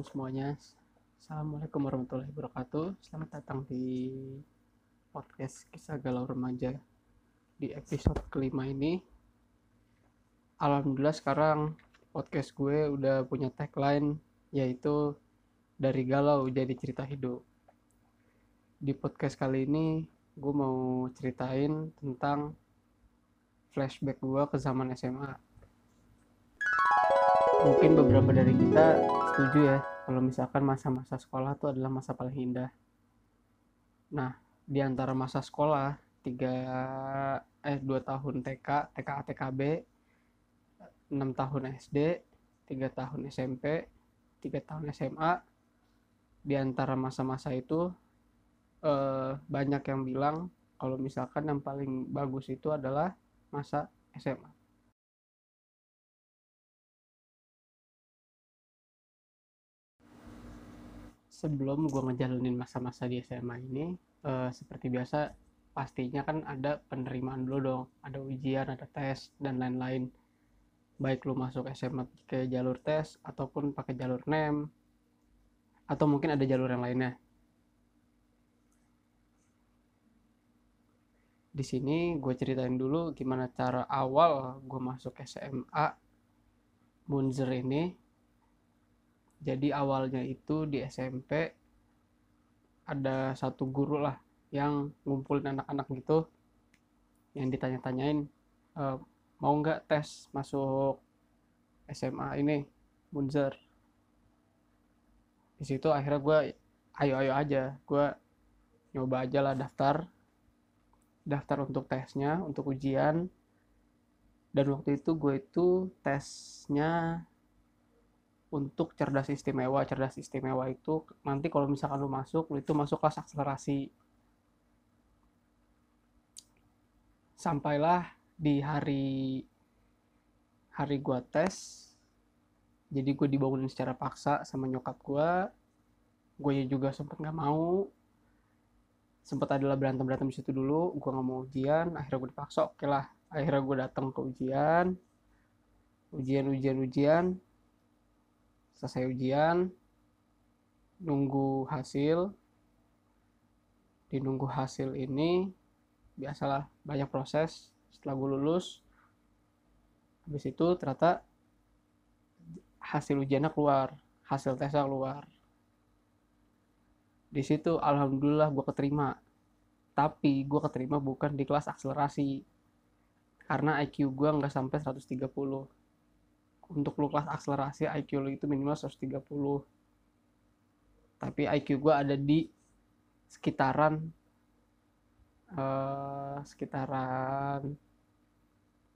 malam semuanya. Assalamualaikum warahmatullahi wabarakatuh. Selamat datang di podcast kisah galau remaja di episode kelima ini. Alhamdulillah sekarang podcast gue udah punya tagline yaitu dari galau jadi cerita hidup. Di podcast kali ini gue mau ceritain tentang flashback gue ke zaman SMA mungkin beberapa dari kita setuju ya kalau misalkan masa-masa sekolah itu adalah masa paling indah. Nah, di antara masa sekolah tiga eh dua tahun TK, TKA, TKB, enam tahun SD, tiga tahun SMP, tiga tahun SMA. Di antara masa-masa itu eh, banyak yang bilang kalau misalkan yang paling bagus itu adalah masa SMA. Sebelum gue ngejalanin masa-masa di SMA ini uh, seperti biasa pastinya kan ada penerimaan dulu dong. Ada ujian ada tes dan lain-lain. Baik lu masuk SMA ke jalur tes ataupun pakai jalur NEM atau mungkin ada jalur yang lainnya. Di sini gue ceritain dulu gimana cara awal gue masuk SMA Munzer ini jadi awalnya itu di SMP ada satu guru lah yang ngumpulin anak-anak gitu yang ditanya-tanyain e, mau nggak tes masuk SMA ini Munzer? Di situ akhirnya gue ayo-ayo aja gue nyoba aja lah daftar daftar untuk tesnya untuk ujian. Dan waktu itu gue itu tesnya untuk cerdas istimewa cerdas istimewa itu nanti kalau misalkan lu masuk lu itu masuk kelas akselerasi. Sampailah di hari hari gua tes jadi gue dibangunin secara paksa sama nyokap gua gue juga sempet nggak mau. Sempet adalah berantem berantem di situ dulu gue nggak mau ujian akhirnya gue dipaksa oke lah akhirnya gue datang ke ujian. Ujian ujian ujian selesai ujian nunggu hasil. Di nunggu hasil ini biasalah banyak proses. Setelah gue lulus habis itu ternyata hasil ujiannya keluar hasil tesnya keluar. Di situ alhamdulillah gue keterima. Tapi gue keterima bukan di kelas akselerasi. Karena IQ gue nggak sampai 130 untuk lu kelas akselerasi IQ lu itu minimal 130 tapi IQ gue ada di sekitaran uh, sekitaran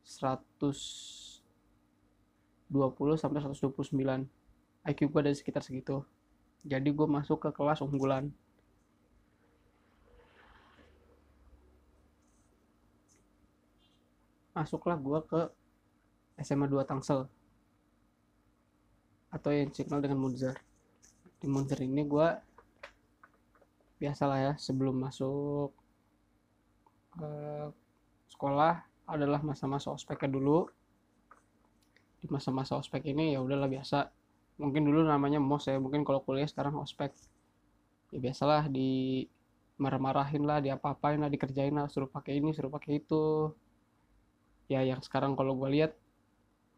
120 sampai 129 IQ gue ada di sekitar segitu. Jadi gue masuk ke kelas unggulan. Masuklah gue ke SMA 2 Tangsel atau yang dikenal dengan Munzer. Di Munzer ini gue biasalah ya sebelum masuk uh, sekolah adalah masa-masa ospeknya dulu. Di masa-masa ospek ini ya udahlah biasa. Mungkin dulu namanya mos ya mungkin kalau kuliah sekarang ospek. Ya biasalah di marah-marahin lah diapa-apain lah dikerjain lah suruh pakai ini suruh pakai itu. Ya yang sekarang kalau gue lihat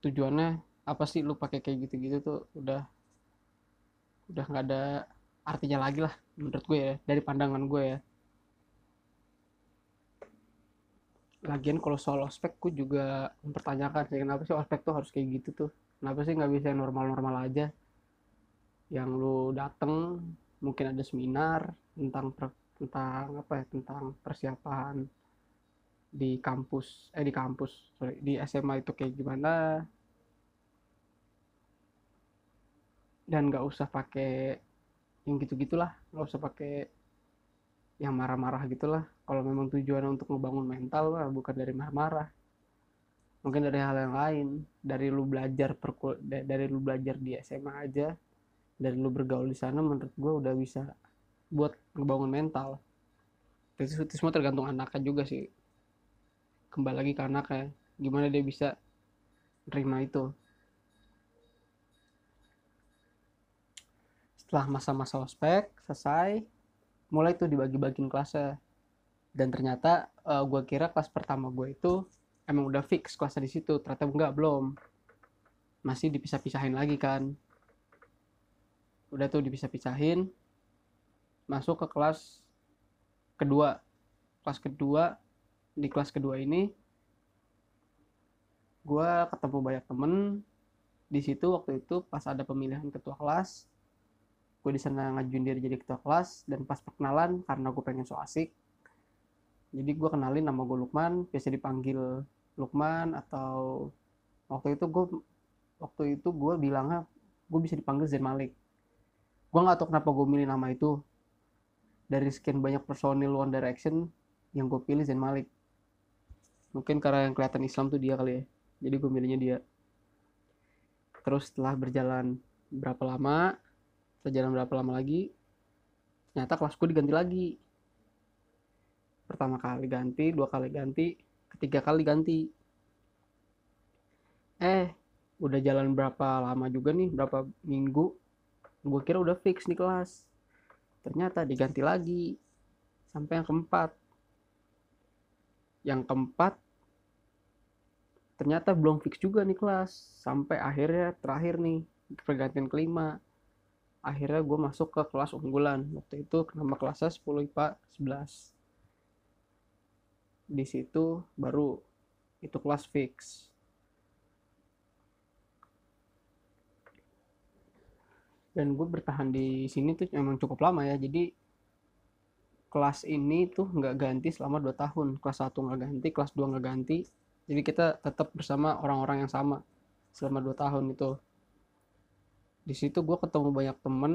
tujuannya apa sih lu pakai kayak gitu-gitu tuh udah udah nggak ada artinya lagi lah menurut gue ya dari pandangan gue ya. Lagian kalau soal ospek gue juga mempertanyakan sih kenapa sih ospek tuh harus kayak gitu tuh? Kenapa sih nggak bisa normal-normal aja? Yang lu dateng mungkin ada seminar tentang per, tentang apa ya tentang persiapan di kampus eh di kampus sorry di SMA itu kayak gimana dan nggak usah pakai yang gitu gitulah nggak usah pakai yang marah-marah gitulah. Kalau memang tujuannya untuk ngebangun mental lah bukan dari marah-marah. Mungkin dari hal yang lain. Dari lu belajar perkul dari lu belajar di SMA aja. Dari lu bergaul di sana menurut gue udah bisa buat ngebangun mental. Itu, itu semua tergantung anaknya juga sih. Kembali lagi ke anaknya. Gimana dia bisa terima itu setelah masa-masa ospek selesai mulai tuh dibagi-bagiin kelasnya. Dan ternyata uh, gue kira kelas pertama gue itu emang udah fix kelasnya di situ. Ternyata enggak belum. Masih dipisah-pisahin lagi kan. Udah tuh dipisah-pisahin masuk ke kelas kedua. Kelas kedua di kelas kedua ini gue ketemu banyak temen. Di situ waktu itu pas ada pemilihan ketua kelas gue di sana ngajuin diri jadi ketua kelas dan pas perkenalan karena gue pengen so asik jadi gue kenalin nama gue Lukman biasa dipanggil Lukman atau waktu itu gue waktu itu gue bilangnya gue bisa dipanggil Zain Malik. Gue nggak tahu kenapa gue milih nama itu. Dari sekian banyak personil One Direction yang gue pilih Zain Malik. Mungkin karena yang kelihatan Islam tuh dia kali ya jadi gue milihnya dia. Terus setelah berjalan berapa lama setelah berapa lama lagi ternyata kelasku diganti lagi. Pertama kali ganti dua kali ganti ketiga kali ganti. Eh udah jalan berapa lama juga nih berapa minggu gue kira udah fix nih kelas. Ternyata diganti lagi sampai yang keempat. Yang keempat ternyata belum fix juga nih kelas sampai akhirnya terakhir nih pergantian kelima akhirnya gue masuk ke kelas unggulan. Waktu itu nama kelasnya 10 IPA 11 di situ baru itu kelas fix. Dan gue bertahan di sini tuh memang cukup lama ya. Jadi kelas ini tuh nggak ganti selama 2 tahun. Kelas 1 nggak ganti kelas 2 nggak ganti. Jadi kita tetap bersama orang-orang yang sama selama dua tahun itu di situ gue ketemu banyak temen.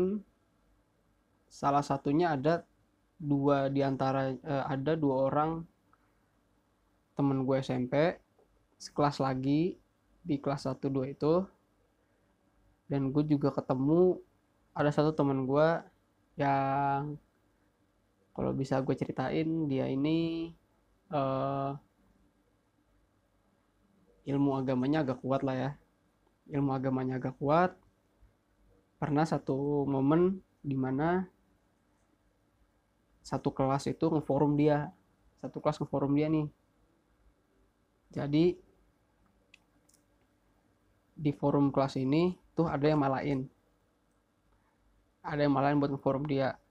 Salah satunya ada dua di antara eh, ada dua orang temen gue SMP sekelas lagi di kelas 1 2 itu. Dan gue juga ketemu ada satu temen gue yang kalau bisa gue ceritain dia ini uh, ilmu agamanya agak kuat lah ya. Ilmu agamanya agak kuat pernah satu momen di mana satu kelas itu ngeforum dia. Satu kelas ngeforum dia nih. Jadi di forum kelas ini tuh ada yang malain. Ada yang malain buat ngeforum dia.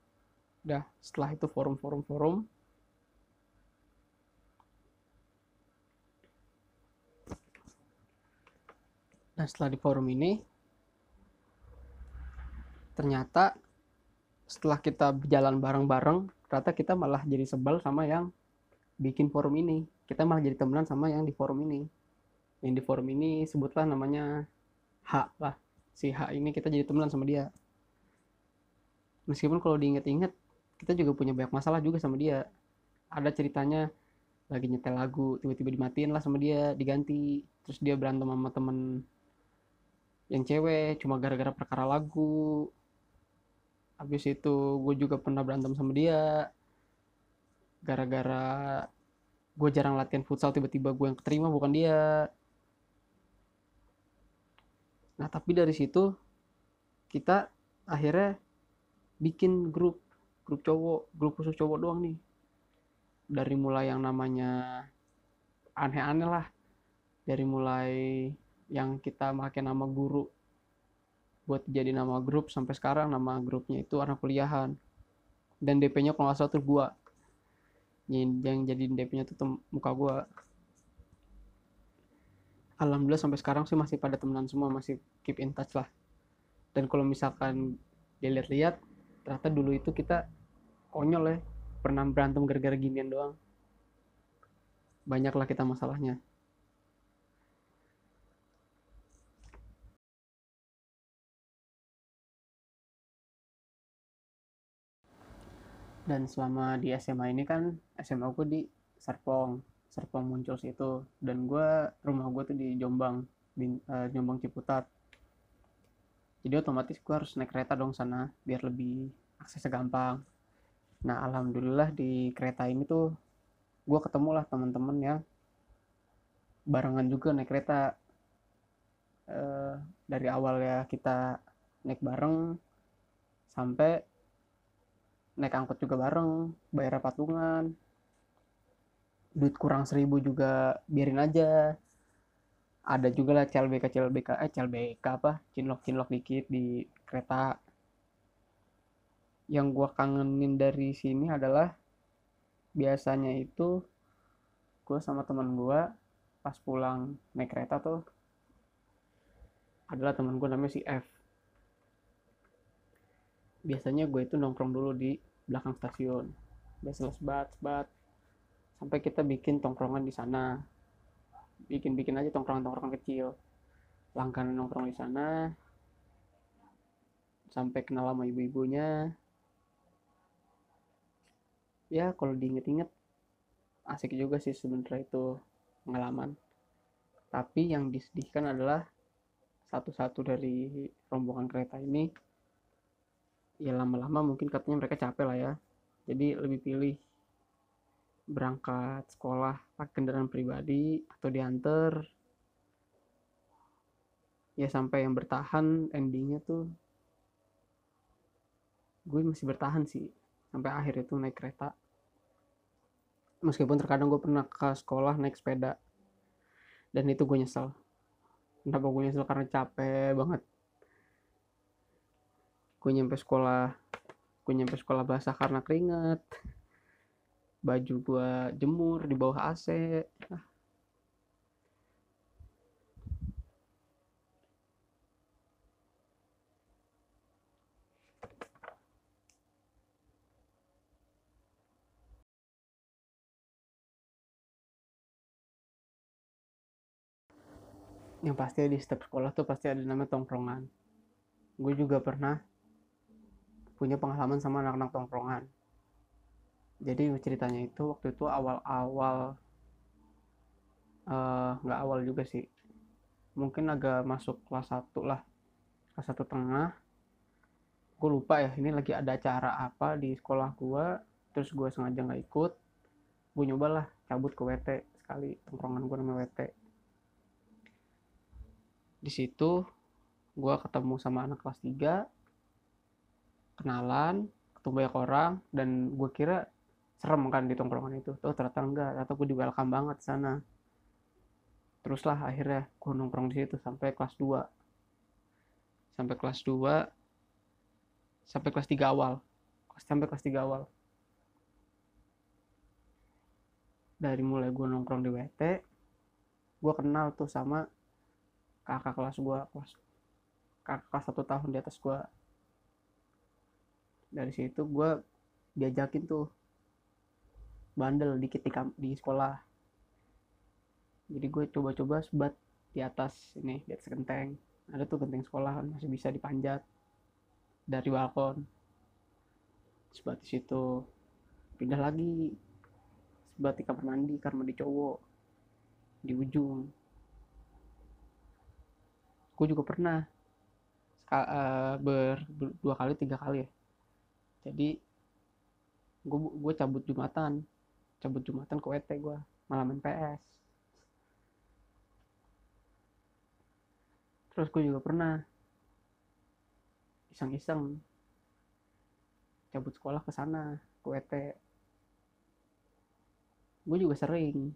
Udah setelah itu forum-forum-forum Nah setelah di forum ini ternyata setelah kita berjalan bareng-bareng ternyata kita malah jadi sebel sama yang bikin forum ini. Kita malah jadi temenan sama yang di forum ini. Yang di forum ini sebutlah namanya H lah. Si H ini kita jadi temenan sama dia. Meskipun kalau diinget-inget kita juga punya banyak masalah juga sama dia. Ada ceritanya lagi nyetel lagu tiba-tiba dimatiin lah sama dia diganti. Terus dia berantem sama temen yang cewek cuma gara-gara perkara lagu habis itu gue juga pernah berantem sama dia. Gara-gara gue jarang latihan futsal tiba-tiba gue yang keterima bukan dia. Nah tapi dari situ kita akhirnya bikin grup grup cowok grup khusus cowok doang nih. Dari mulai yang namanya aneh-aneh lah. Dari mulai yang kita pakai nama guru buat jadi nama grup sampai sekarang nama grupnya itu anak kuliahan. Dan DP-nya kalau nggak salah tuh gua. Yang, yang jadi DP-nya tuh muka gua. Alhamdulillah sampai sekarang sih masih pada temenan semua masih keep in touch lah. Dan kalau misalkan dilihat-lihat ternyata dulu itu kita konyol ya. Pernah berantem gara-gara ginian doang. Banyaklah kita masalahnya dan selama di SMA ini kan SMA aku di Serpong. Serpong muncul situ. Dan gue rumah gue tuh di Jombang di uh, Jombang Ciputat. Jadi otomatis gue harus naik kereta dong sana biar lebih aksesnya gampang. Nah alhamdulillah di kereta ini tuh gue ketemu lah teman-teman ya barengan juga naik kereta. Uh, dari awal ya kita naik bareng sampai naik angkot juga bareng bayar patungan. Duit kurang seribu juga biarin aja. Ada juga lah CLBK CLBK eh CLBK apa? Cinlok cinlok dikit di kereta. Yang gue kangenin dari sini adalah biasanya itu gue sama teman gue pas pulang naik kereta tuh adalah teman gue namanya si F biasanya gue itu nongkrong dulu di belakang stasiun. Biasa sebat sebat. Sampai kita bikin tongkrongan di sana. Bikin bikin aja tongkrongan tongkrongan kecil. Langganan nongkrong di sana. Sampai kenal sama ibu-ibunya. Ya kalau diinget-inget asik juga sih sebenarnya itu pengalaman. Tapi yang disedihkan adalah satu-satu dari rombongan kereta ini ya lama-lama mungkin katanya mereka capek lah ya. Jadi lebih pilih berangkat sekolah pakai kendaraan pribadi atau diantar. Ya sampai yang bertahan endingnya tuh gue masih bertahan sih sampai akhir itu naik kereta. Meskipun terkadang gue pernah ke sekolah naik sepeda dan itu gue nyesel. Kenapa gue nyesel? Karena capek banget gue nyampe sekolah gue nyampe sekolah basah karena keringet. Baju gue jemur di bawah AC ah. yang pasti di setiap sekolah tuh pasti ada namanya tongkrongan. Gue juga pernah punya pengalaman sama anak-anak tongkrongan. Jadi ceritanya itu waktu itu awal-awal eh, nggak -awal, uh, awal juga sih. Mungkin agak masuk kelas 1 lah kelas 1 tengah. Gue lupa ya ini lagi ada acara apa di sekolah gue terus gue sengaja nggak ikut. Gue nyobalah cabut ke WT sekali tongkrongan gue namanya WT di situ gue ketemu sama anak kelas 3 kenalan ketemu banyak orang dan gue kira serem kan di tongkrongan itu. Tuh ternyata enggak. Atau gue di welcome banget sana. Teruslah akhirnya gue nongkrong di situ sampai kelas 2 sampai kelas 2 sampai kelas 3 awal. Sampai kelas 3 awal. Dari mulai gue nongkrong di WT gue kenal tuh sama kakak kelas gue kelas kakak kelas satu tahun di atas gue dari situ gue diajakin tuh bandel dikit di, di sekolah. Jadi gue coba-coba sebat di atas ini di atas genteng. Ada tuh genteng sekolah kan masih bisa dipanjat dari balkon. Sebat di situ. Pindah lagi. Sebat di kamar mandi kamar mandi cowok. Di ujung. Gue juga pernah ber, ber dua kali tiga kali ya jadi gue gue cabut jumatan. Cabut jumatan ke WT gue malam main PS terus gue juga pernah iseng-iseng cabut sekolah ke sana ke WT gue juga sering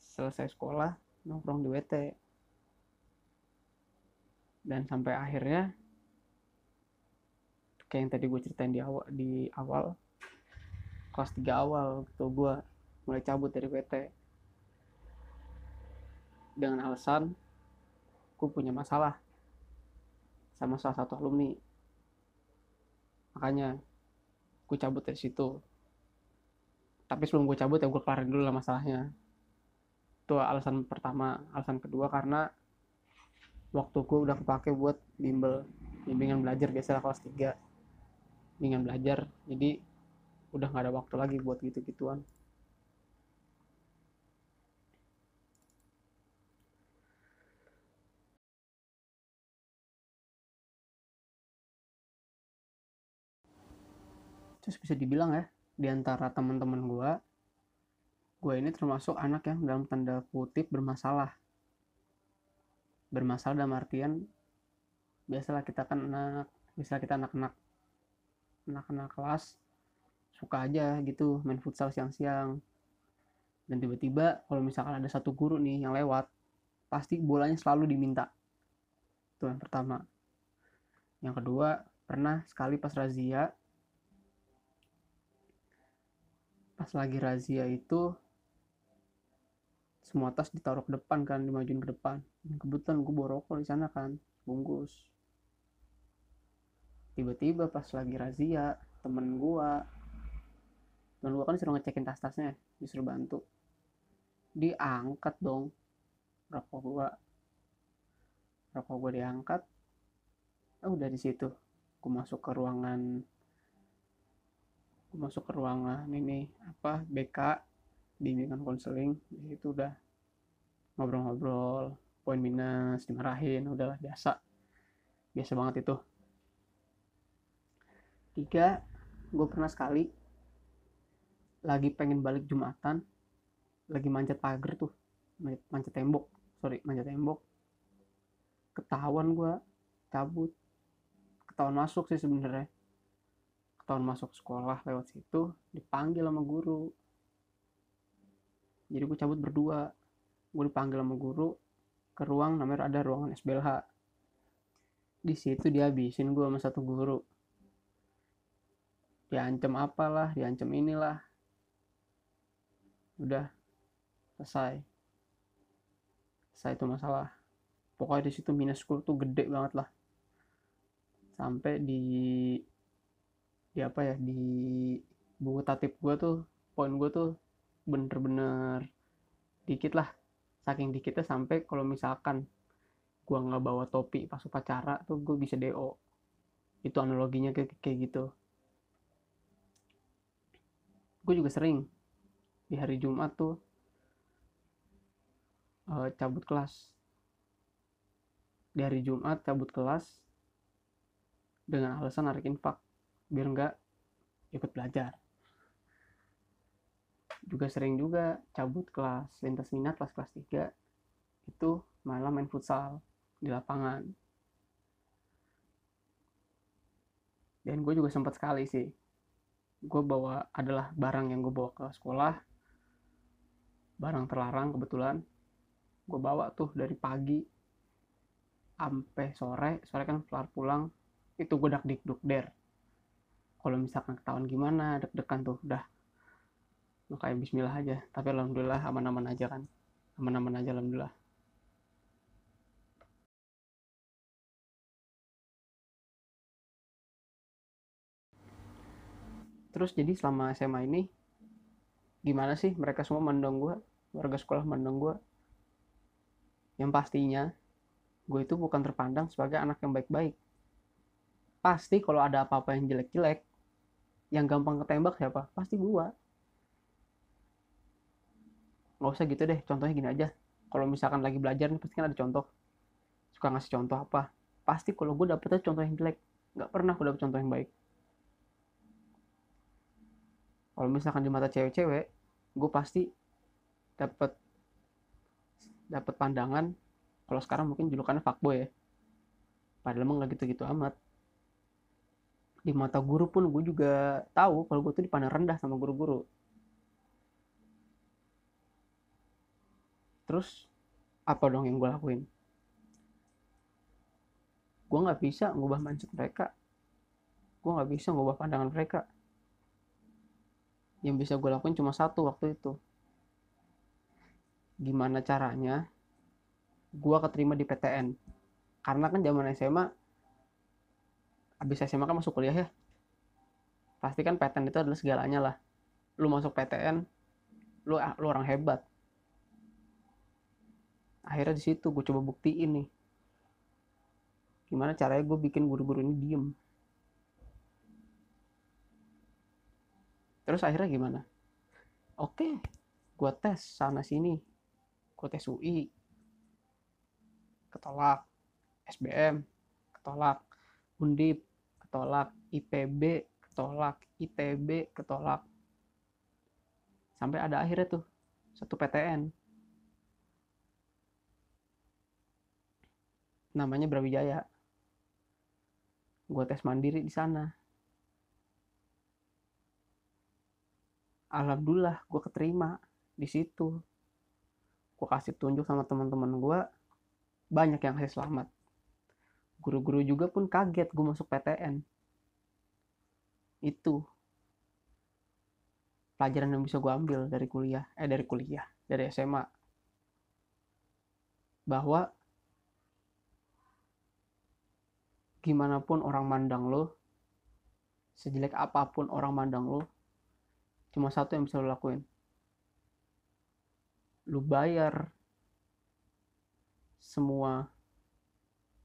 selesai sekolah nongkrong di WT dan sampai akhirnya kayak yang tadi gue ceritain di awal di awal. Kelas 3 awal gitu gue mulai cabut dari PT dengan alasan gue punya masalah sama salah satu alumni. Makanya gue cabut dari situ. Tapi sebelum gue cabut ya gue kelarin dulu lah masalahnya. Itu alasan pertama. Alasan kedua karena waktu gue udah kepake buat bimbel bimbingan belajar biasa kelas 3 bimbingan belajar jadi udah nggak ada waktu lagi buat gitu-gituan. Terus bisa dibilang ya di antara teman-teman gue gue ini termasuk anak yang dalam tanda kutip bermasalah. Bermasalah dalam artian biasalah kita kan anak misalnya kita anak-anak anak-anak kelas suka aja gitu main futsal siang-siang. Dan tiba-tiba kalau misalkan ada satu guru nih yang lewat pasti bolanya selalu diminta. Itu yang pertama. Yang kedua pernah sekali pas razia pas lagi razia itu semua tas ditaruh ke depan kan dimajuin ke depan. Kebetulan gue bawa rokok di sana kan bungkus tiba-tiba pas lagi razia temen gue temen gue kan disuruh ngecekin tas-tasnya disuruh bantu. Diangkat dong rokok gue rokok gue diangkat oh, udah di situ. Gue masuk ke ruangan gue masuk ke ruangan ini apa BK bimbingan konseling di situ udah. Ngobrol-ngobrol poin minus dimarahin udahlah biasa. Biasa banget itu tiga gue pernah sekali lagi pengen balik jumatan lagi manjat pagar tuh manjat tembok sorry manjat tembok. Ketahuan gue cabut. Ketahuan masuk sih sebenarnya. Ketahuan masuk sekolah lewat situ dipanggil sama guru. Jadi gue cabut berdua. Gue dipanggil sama guru ke ruang namanya ada ruangan SBLH di situ dihabisin gue sama satu guru diancam apalah diancam inilah. Udah selesai. Selesai itu masalah. Pokoknya di situ minus school tuh gede banget lah sampai di di apa ya di buku tatip gue tuh poin gue tuh bener-bener dikit lah saking dikitnya sampai kalau misalkan gue nggak bawa topi pas upacara tuh gue bisa do itu analoginya kayak kayak gitu gue juga sering di hari Jumat tuh uh, cabut kelas. Di hari Jumat cabut kelas dengan alasan narik infak biar nggak ikut belajar. Juga sering juga cabut kelas lintas minat kelas kelas 3 itu malah main futsal di lapangan. Dan gue juga sempat sekali sih gue bawa adalah barang yang gue bawa ke sekolah. Barang terlarang kebetulan. Gue bawa tuh dari pagi sampai sore sore kan kelar pulang. Itu gue dak dik duk der kalau misalkan ketahuan gimana deg-degan tuh udah kayak bismillah aja. Tapi alhamdulillah aman-aman aja kan. Aman-aman aja alhamdulillah terus jadi selama SMA ini gimana sih mereka semua mandang gue warga sekolah mandang gue yang pastinya gue itu bukan terpandang sebagai anak yang baik-baik. Pasti kalau ada apa-apa yang jelek-jelek yang gampang ketembak siapa? Pasti gue nggak usah gitu deh contohnya gini aja. Kalau misalkan lagi belajar nih pasti kan ada contoh. Suka ngasih contoh apa? Pasti kalau gue dapetnya contoh yang jelek. Nggak pernah gue dapet contoh yang baik kalau misalkan di mata cewek-cewek gue pasti dapet dapet pandangan kalau sekarang mungkin julukannya fuckboy ya. Padahal emang gak gitu-gitu amat. Di mata guru pun gue juga tahu kalau gue tuh dipandang rendah sama guru-guru. Terus apa dong yang gue lakuin? Gue nggak bisa ngubah mindset mereka. Gue nggak bisa ngubah pandangan mereka yang bisa gue lakuin cuma satu waktu itu. Gimana caranya gue keterima di PTN karena kan zaman SMA habis SMA kan masuk kuliah ya. Pasti kan PTN itu adalah segalanya lah. Lu masuk PTN lu lu orang hebat. Akhirnya di situ gue coba buktiin nih. Gimana caranya gue bikin guru-guru ini diem terus akhirnya gimana? Oke gue tes sana sini. Gue tes UI ketolak. SBM ketolak. Undip ketolak. IPB ketolak. ITB ketolak. Sampai ada akhirnya tuh satu PTN namanya Brawijaya. Gue tes mandiri di sana alhamdulillah gue keterima di situ. Gue kasih tunjuk sama teman-teman gue banyak yang kasih selamat. Guru-guru juga pun kaget gue masuk PTN itu pelajaran yang bisa gue ambil dari kuliah eh dari kuliah dari SMA bahwa gimana pun orang mandang lo sejelek apa pun orang mandang lo cuma satu yang bisa lo lakuin. Lu bayar semua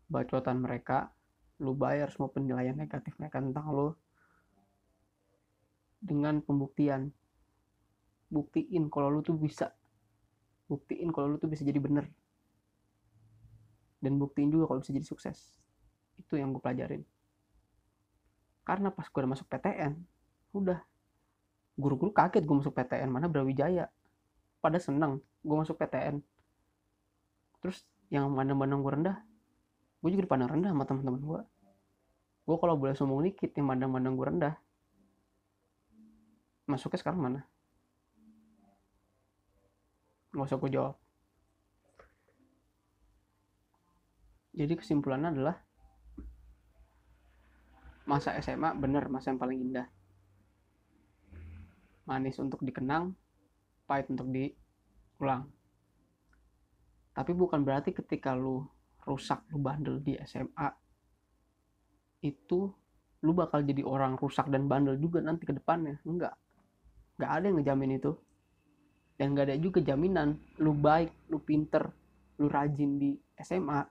bacotan mereka lu bayar semua penilaian negatif mereka tentang lo dengan pembuktian. Buktiin kalau lu tuh bisa. Buktiin kalau lu tuh bisa jadi bener. Dan buktiin juga kalau bisa jadi sukses. Itu yang gue pelajarin. Karena pas gue udah masuk PTN udah guru-guru kaget gue masuk PTN mana Brawijaya. Pada seneng gue masuk PTN terus yang mandang-mandang gue rendah gue juga dipandang rendah sama teman-teman gue gue kalau boleh sombong dikit yang mandang-mandang gue rendah masuknya sekarang mana? Nggak usah gue jawab. Jadi kesimpulannya adalah masa SMA bener masa yang paling indah manis untuk dikenang pahit untuk diulang. Tapi bukan berarti ketika lu rusak lu bandel di SMA itu lu bakal jadi orang rusak dan bandel juga nanti ke depannya. Enggak. Enggak ada yang ngejamin itu. Dan enggak ada juga jaminan lu baik lu pinter lu rajin di SMA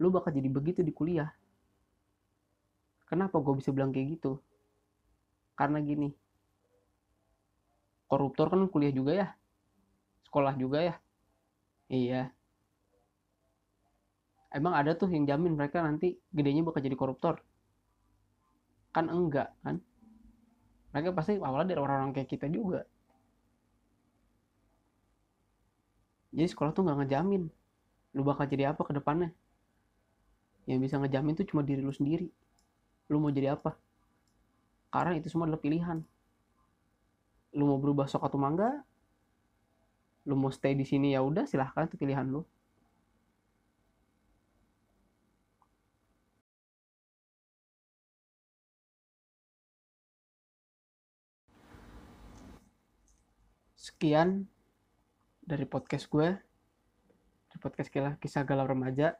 lu bakal jadi begitu di kuliah. Kenapa gue bisa bilang kayak gitu? Karena gini koruptor kan kuliah juga ya? Sekolah juga ya? Iya. Emang ada tuh yang jamin mereka nanti gedenya bakal jadi koruptor? Kan enggak kan? Mereka pasti awalnya dari orang-orang kayak kita juga. Jadi sekolah tuh nggak ngejamin lu bakal jadi apa ke depannya. Yang bisa ngejamin tuh cuma diri lu sendiri. Lu mau jadi apa? Karena itu semua adalah pilihan mau berubah sok atau mangga lu mau stay di sini ya udah silahkan itu pilihan lu. Sekian dari podcast gue dari podcast kisah, kisah galau remaja.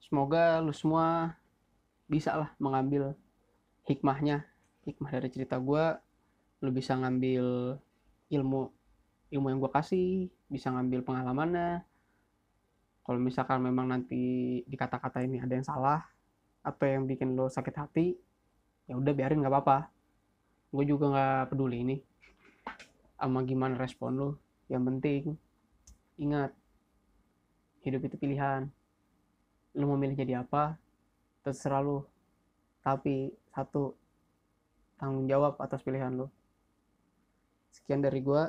Semoga lu semua bisa lah mengambil hikmahnya hikmah dari cerita gue lu bisa ngambil ilmu ilmu yang gue kasih bisa ngambil pengalamannya. Kalau misalkan memang nanti di kata-kata ini ada yang salah apa yang bikin lo sakit hati ya udah biarin nggak apa-apa. Gue juga nggak peduli ini sama gimana respon lo yang penting ingat hidup itu pilihan. Lo mau milih jadi apa terserah lo tapi satu tanggung jawab atas pilihan lo Sekian dari gue,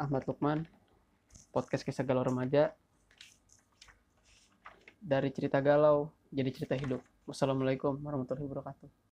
Ahmad Lukman, podcast kisah galau remaja. Dari cerita galau, jadi cerita hidup. Wassalamualaikum warahmatullahi wabarakatuh.